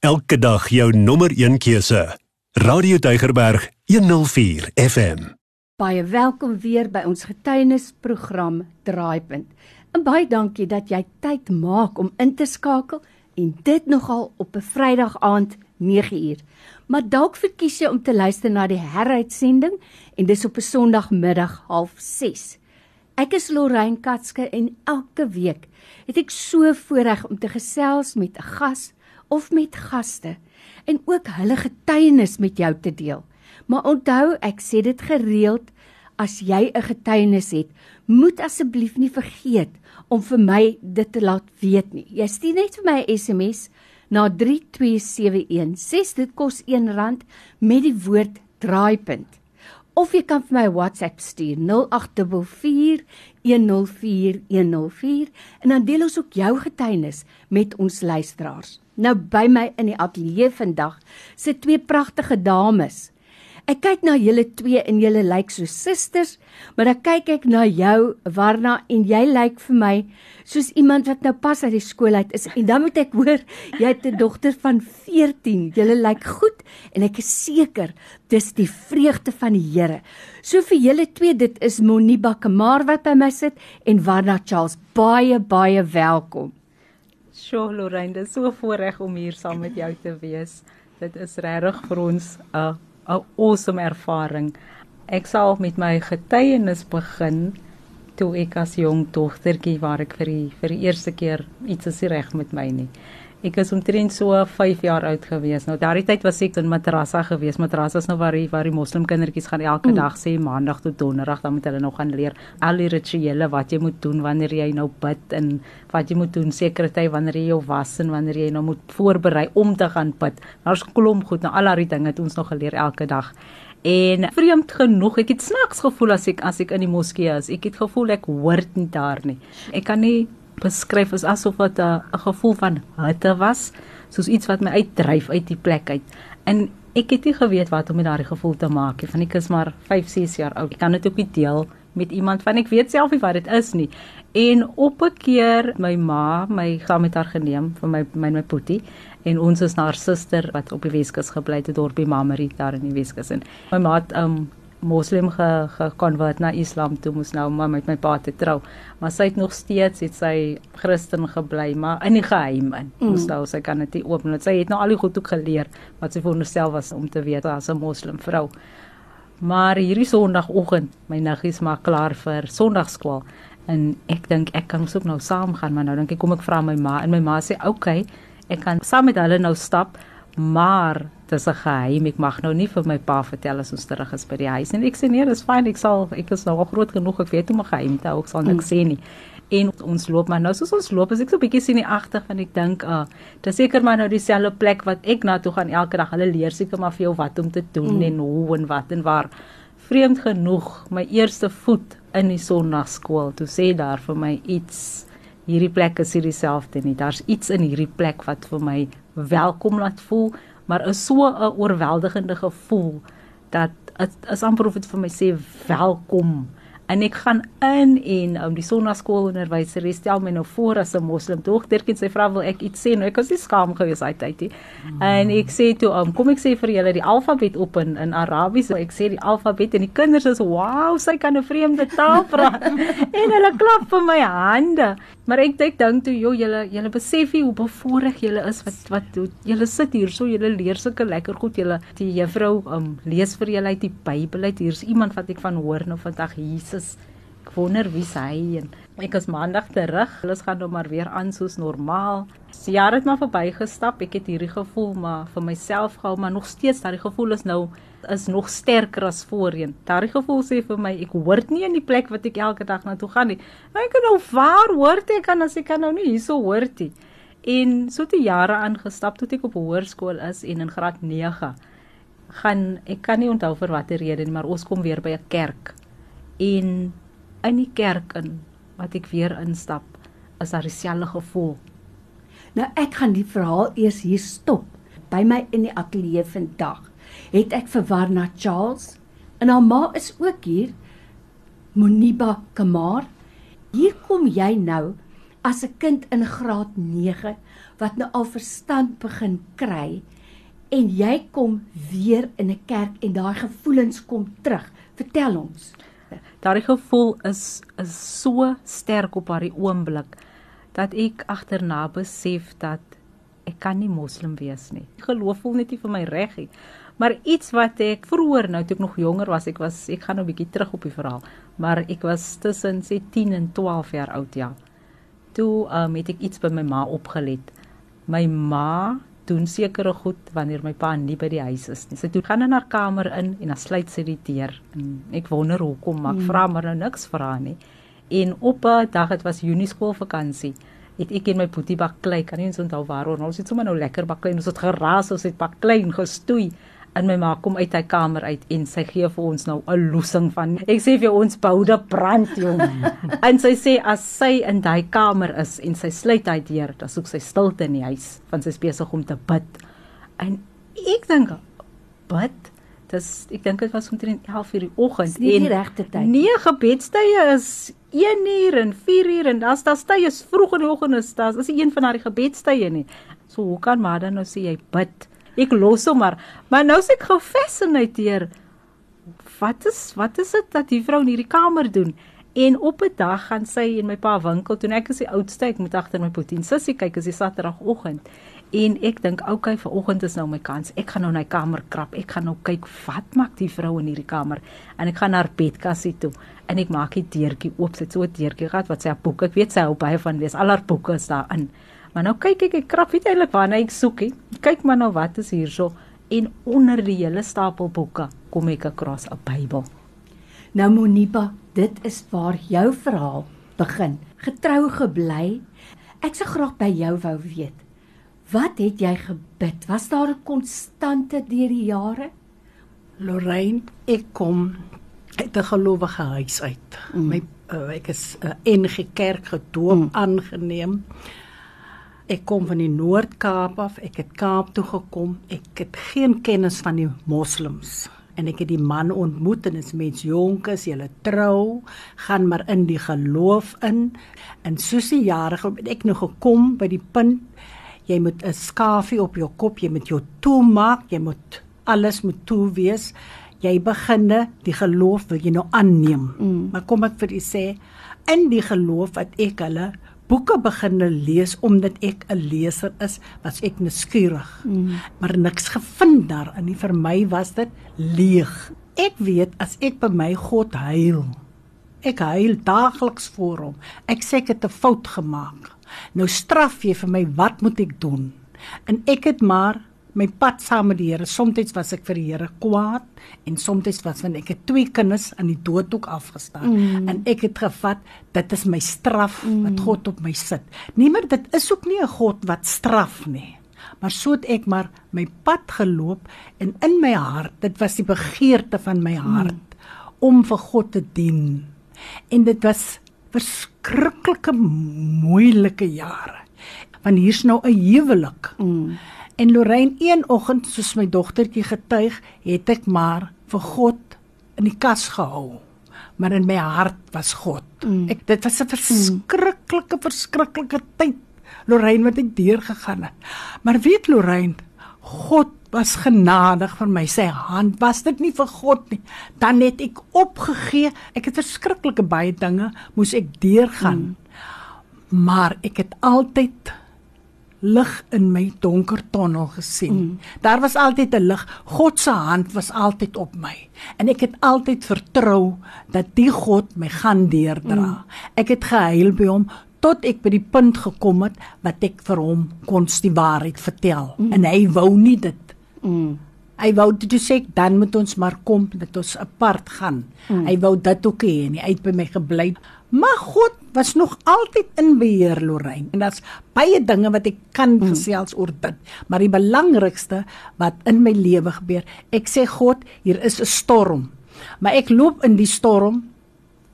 Elke dag jou nommer 1 keuse. Radio Deugerberg 104 FM. Baie welkom weer by ons getuienisprogram Draaipunt. En baie dankie dat jy tyd maak om in te skakel en dit nogal op 'n Vrydag aand 9uur. Maar dalk verkies jy om te luister na die heruitsending en dis op 'n Sondagmiddag 06:30. Ek is Lorraine Katske en elke week het ek so voorreg om te gesels met 'n gas of met gaste en ook hulle getuienis met jou te deel. Maar onthou, ek sê dit gereeld, as jy 'n getuienis het, moet asseblief nie vergeet om vir my dit te laat weet nie. Jy stuur net vir my 'n SMS na 32716. Dit kos R1 met die woord draaipunt. Of jy kan vir my WhatsApp stuur 0824104104 en dan deel ons ook jou getuienis met ons luisteraars. Nou by my in die ateljee vandag sit twee pragtige dames. Ek kyk na julle twee en julle lyk so susters, maar dan kyk ek na jou Warna en jy lyk vir my soos iemand wat nou pas uit die skool uit is. En dan moet ek hoor jy het 'n dogter van 14. Julle lyk goed en ek is seker dis die vreugde van die Here. So vir julle twee, dit is Moniba Kamar wat by my sit en Warna Charles. Baie baie welkom. Sjoe Lorraine, dit is so voorreg om hier saam met jou te wees. Dit is regtig vir ons 'n 'n awesome ervaring. Ek sal met my getuienis begin toe ek as jong dogtertjie waar ek vir die vir die eerste keer iets is reg met my nie. Ek is omtrent so 5 jaar oud gewees. Nou daardie tyd was ek in madrasa gewees. Madrasa is nou waar die waar die moslim kindertjies gaan elke mm. dag sê maandag tot donderdag dan moet hulle nog gaan leer al die rituele wat jy moet doen wanneer jy nou bid en wat jy moet doen sekere tyd wanneer jy jou was en wanneer jy nou moet voorberei om te gaan bid. Daar's klomp goed, nou al daardie dinge het ons nog geleer elke dag. En vreemd genoeg, ek het snaaks gevoel as ek as ek in die moskee is. Ek het gevoel ek hoort nie daar nie. Ek kan nie beskryf is asof dit 'n gevoel van hitte was, soos iets wat my uitdryf uit die plek uit. En ek het nie geweet wat om met daardie gevoel te maak nie, want ek is maar 5, 6 jaar oud. Ek kan dit ook nie deel met iemand van ek weet self nie wat dit is nie. En op 'n keer my ma my gaan met haar geneem vir my my my poetie en ons is na haar suster wat op die Weskus gebly het, dorpie Mamari daar in die Weskus en my ma het um moslim gekonvert ge na islam toe moes nou maar met my pa te trou. Maar sy het nog steeds het sy christen gebly maar in die geheim in. Mm. moes nou sy kan dit nie oop net sy het nou al die goed ook geleer wat sy homself was om te weet as 'n moslim vrou. Maar hierdie sonoggend my niggies maak klaar vir sondagskool en ek dink ek kan ook nou saam gaan maar nou dink ek kom ek vra my ma. En my ma sê oké okay, ek kan saam met hulle nou stap maar dis 'n geheim. Ek mag nou nie vir my pa vertel as ons terug is by die huis nie. Ek sê nee, dis fyn. Ek sal ek is nou al groot genoeg. Ek weet hoe 'n geheim te hou. Ek sal niks mm. sê nie. En ons loop maar nou soos ons loop, as ek so 'n bietjie sien die agter van ek dink, ah, dis seker maar nou dieselfde plek wat ek na toe gaan elke dag. Hulle leer seker maar vir jou wat om te doen mm. en hoe en wat en waar. Vreemd genoeg, my eerste voet in die sonnaarskool, toe sê daar vir my iets Hierdie plek is hier dieselfde nie. Daar's iets in hierdie plek wat vir my welkom laat voel, maar is so 'n oorweldigende gevoel dat is amper of dit vir my sê welkom en ek gaan in en um, die sonnaskoolonderwyser stel my nou voor as 'n moslim dogtertjie sy vra wil ek iets sê? Nou ek was nie skaam gewees uit tyd nie. Mm. en ek sê toe um, kom ek sê vir julle die alfabet op in in Arabies. Ek sê die alfabet en die kinders is wow sy kan 'n vreemde taal praat. En hulle klap vir my hande. Maar ek dink dan toe joh julle julle besef hoe bevoorreg julle is wat wat julle sit hier so julle leer sulke lekker goed. Julle die juffrou um, lees vir julle uit die Bybel uit. Hier's iemand wat ek van hoor nou vandag Jesus ek wonder wie hy en ek is maandag terug alles gaan nou maar weer aan soos normaal se jare het maar verbygestap ek het hierdie gevoel maar vir myself gehou maar nog steeds daai gevoel is nou is nog sterker as voorheen. Daardie gevoel sê vir my ek hoort nie in die plek wat ek elke dag na toe gaan nie. Maar ek kan nou waar hoort ek kan as ek kan nou nie hierso hoort nie. En so te jare aangestap toe ek op hoërskool is en in graad 9 gaan ek kan nie onthou vir watter rede nie, maar ons kom weer by 'n kerk. En in die kerk in wat ek weer instap, is daar dieselfde gevoel. Nou ek gaan die verhaal eers hier stop by my in die ateljee vandag het ek verwar na Charles en haar ma is ook hier Moniba Kamar hier kom jy nou as 'n kind in graad 9 wat nou al verstand begin kry en jy kom weer in 'n kerk en daai gevoelens kom terug. Vertel ons. Daardie gevoel is is so sterk op daardie oomblik dat ek agterna besef dat ek kan nie moslim wees nie. Geloof voel net nie vir my reg nie. Maar iets wat ek vroeër nou toe ek nog jonger was, ek was ek gaan nou 'n bietjie terug op die verhaal, maar ek was tussen sê 10 en 12 jaar oud ja. Toe um, het ek iets by my ma opgelet. My ma doen sekere goed wanneer my pa nie by die huis is nie. Sy toe gaan in haar kamer in en dan sluit sy die deur. En ek wonder hoekom, maar ek vra maar nou niks vir haar nie. En op 'n dag, dit was Junie skoolvakansie, het ek en my boetie baklei, kan nie eens onthou waar ons het sommer nou lekker baklei, ons het geraas, ons het baklei en gestoei. En my ma kom uit haar kamer uit en sy gee vir ons nou 'n loosing van. Ek sê vir ons boude brand jong. en sy sê as sy in daai kamer is en sy sluit hy deur, dan soek sy stilte in die huis, want sy is besig om te bid. En ek dink bid Dis ek dink dit was omtrent 11:00 die oggend nie die regte tyd. Nee, gebedstye is 1 uur en 4 uur en as daar tye is vroeg in die oggend is dit is nie een van daardie gebedstye nie. So hoe kan maar dan nou sê jy bid? Ek los hom maar. Maar nou sê ek gefascineer. Wat is wat is dit dat die vrou in hierdie kamer doen? En op 'n dag gaan sy en my pa winkel toe en ek is die oudste, ek moet agter my potien sussie kyk as die Saterdagoggend. En ek dink, oké, okay, vanoggend is nou my kans. Ek gaan nou na die kamer krap. Ek gaan nou kyk wat maak die vrou in hierdie kamer. En ek gaan na haar bedkassie toe en ek maak die deurtjie oop. Sy het so 'n deurtjie gehad wat sy haar boeke, ek weet sy hou baie van lees. Al haar boeke is daarin. Maar nou kyk ek, ek krap weet eintlik waarna ek soek. He. Kyk maar nou wat is hierso en onder die hele stapel boeke kom ek across 'n Bybel. Nou Monipa, dit is waar jou verhaal begin. Getrou gebly. Ek sou graag by jou wou weet. Wat het jy gebid? Was daar 'n konstante deur die jare? Lorraine, ek kom uit 'n gelowige huis uit. Mm. My uh, ek is 'n uh, NG Kerk gedoop, mm. aangeneem. Ek kom van die Noord-Kaap af. Ek het Kaap toe gekom. Ek het geen kennis van die moslems en ek het die man ontmoet en is mens jonk is, jy trou, gaan maar in die geloof in. En soos die jare het ek nou gekom by die punt jy moet 'n skafie op jou kop, jy moet jou toe maak, jy moet alles moet toe wees. Jy beginne die geloof wil jy nou aanneem. Mm. Maar kom ek vir u sê, in die geloof het ek hulle boeke beginne lees omdat ek 'n leser is, was ek nuuskierig. Mm. Maar niks gevind daar in nie. Vir my was dit leeg. Ek weet as ek by my God huil, ek huil daagliks voor hom. Ek sê ek het 'n fout gemaak. Nou straf jy vir my, wat moet ek doen? En ek het maar my pad saam met die Here. Somstyds was ek vir die Here kwaad en somstyds was want ek het twee kinders aan die doodhoek afgestaan mm. en ek het gevat dit is my straf mm. wat God op my sit. Nie maar dit is ook nie 'n God wat straf nie. Maar so het ek maar my pad geloop en in my hart, dit was die begeerte van my hart mm. om vir God te dien. En dit was verskriklike moeilike jare. Want hier's nou 'n huwelik. Mm. En Lorraine een oggend soos my dogtertjie getuig, het ek maar vir God in die kas gehou. Maar in my hart was God. Mm. Ek dit was 'n verskriklike verskriklike tyd Lorraine wat ek deurgegaan het. Maar weet Lorraine, God was genadig vir my. Sy hand was dit nie vir God nie. Dan het ek opgegee. Ek het verskriklike baie dinge moes ek deurgaan. Mm. Maar ek het altyd lig in my donker tonnel gesien. Mm. Daar was altyd 'n lig. God se hand was altyd op my. En ek het altyd vertrou dat die God my gaan deurdra. Mm. Ek het gehuil by hom tot ek by die punt gekom het wat ek vir hom kon die waarheid vertel. Mm. En hy wou nie dit Mm. Hy wou dit sê dan moet ons maar kom dat ons apart gaan. Mm. Hy wou dit ook hê en hy het by my gebly. Maar God was nog altyd in beheer Lorraine. En daar's baie dinge wat ek kan mm. gesels oor dit, maar die belangrikste wat in my lewe gebeur, ek sê God, hier is 'n storm. Maar ek loop in die storm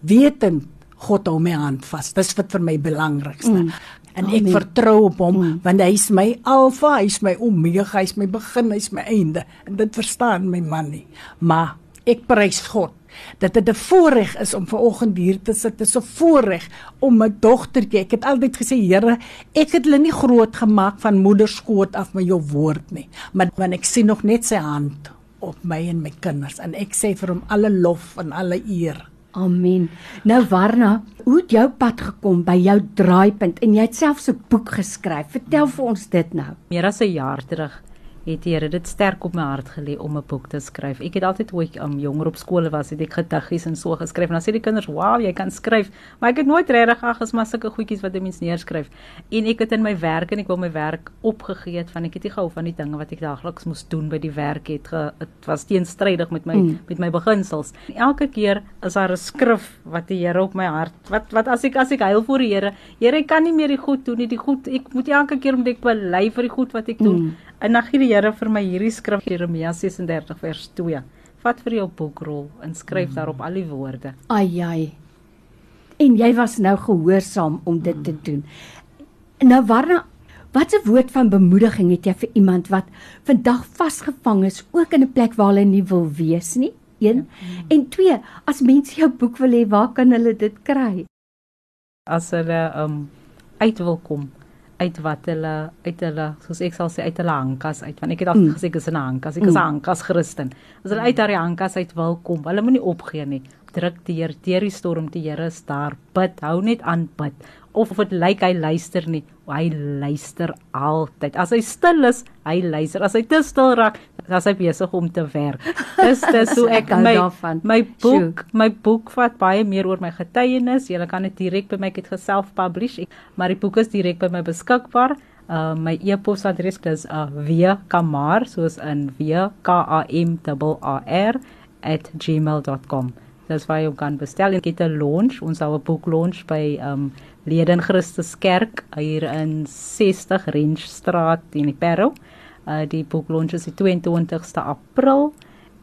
wetend God hou my hand vas. Dis wat vir my belangrikste. Mm en ek vertrou op hom mm. want hy is my alfa, hy is my omega, hy is my begin, hy is my einde. En dit verstaan my man nie. Maar ek prys God. Dat dit 'n voorreg is om vanoggend hier te sit. Dit is 'n voorreg om my dogtertjie. Ek het altyd gesê, Here, ek het hulle nie groot gemaak van moederskoot af met jou woord nie, maar wanneer ek sien nog net sy hand op my en my kinders en ek sê vir hom alle lof en alle eer. Amen. Nou Warna, hoe het jou pad gekom by jou draaipunt en jy het selfs 'n boek geskryf. Vertel vir ons dit nou. Meer as 'n jaar terug het die Here dit sterk op my hart gelê om 'n boek te skryf. Ek het altyd toe ek um, jonger op skool was, het ek gediggies en so geskryf. En dan sê die kinders, "Wow, jy kan skryf." Maar ek het nooit regtig ag, is maar sulke goedjies wat 'n mens neerskryf. En ek het in my werk en ek wou my werk opgegee het van ek het nie gehou van die dinge wat ek daagliks moes doen by die werk het. Dit was teenstrydig met my mm. met my beginsels. En elke keer is daar 'n skrif wat die Here op my hart. Wat wat as ek as ek huil voor die Here, Here, ek kan nie meer die goed doen nie. Die goed, ek moet elke keer om ek bely vir die goed wat ek doen. Mm. En dan gee die Here vir my hierdie skrif Jeremia 36 vers 2. Vat vir jou boekrol en skryf mm. daarop al die woorde. Ai ai. En jy was nou gehoorsaam om dit mm. te doen. Nou waarna wat 'n woord van bemoediging het jy vir iemand wat vandag vasgevang is ook in 'n plek waar hulle nie wil wees nie? 1 ja. en 2 as mense jou boek wil hê, waar kan hulle dit kry? As hulle um uit wil kom uit wat hulle uit hulle soos ek sal sê uit hulle hankas uit. Want ek het al mm. gesê ek is 'n hankas. Ek is 'n mm. hankas Christen. As hulle uit daai hankas uit wil kom hulle moenie opgee nie. Druk deur deur die storm die Here is daar. Bid hou net aan bid. Of of dit lyk hy luister nie hy luister altyd. As hy stil is hy luister. As hy te stil raak as hy besig om te werk dis dis hoe ek my my boek my boek vat baie meer oor my getuienis jy kan dit direk by my ek het geself publish maar die boek is direk by my beskikbaar Uh, my e-posadres is uh, vkamar soos in v k a m a r @gmail.com. Dis waar jy kan bestel en get 'n launch. Ons hou 'n boek launch by um Leden Christus Kerk hier in 60 Renstraat in die Parel. Uh die boek launch is die 22ste April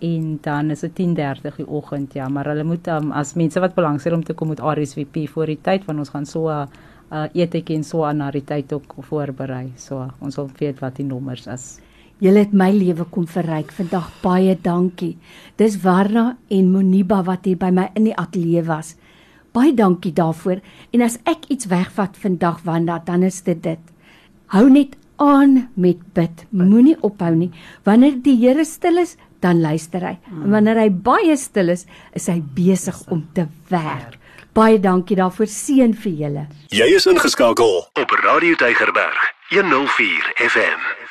en dan is dit 10:30 die oggend ja, maar hulle moet um, as mense wat belangstel om te kom met RSVP voor die tyd want ons gaan so 'n uh, uh, eetjie en so aan na die tyd ook voorberei. So ons wil weet wat die nommers is. Julle het my lewe kom verryk vandag. Baie dankie. Dis Warna en Moniba wat hier by my in die ateljee was. Baie dankie daarvoor. En as ek iets wegvat vandag Wanda, dan is dit dit. Hou net aan met bid. Moenie ophou nie. Wanneer die Here stil is, dan luister hy. En wanneer hy baie stil is, is hy besig om te werk. Baie dankie daarvoor. Seën vir julle. Jy is ingeskakel op Radio Deigerberg 104 FM.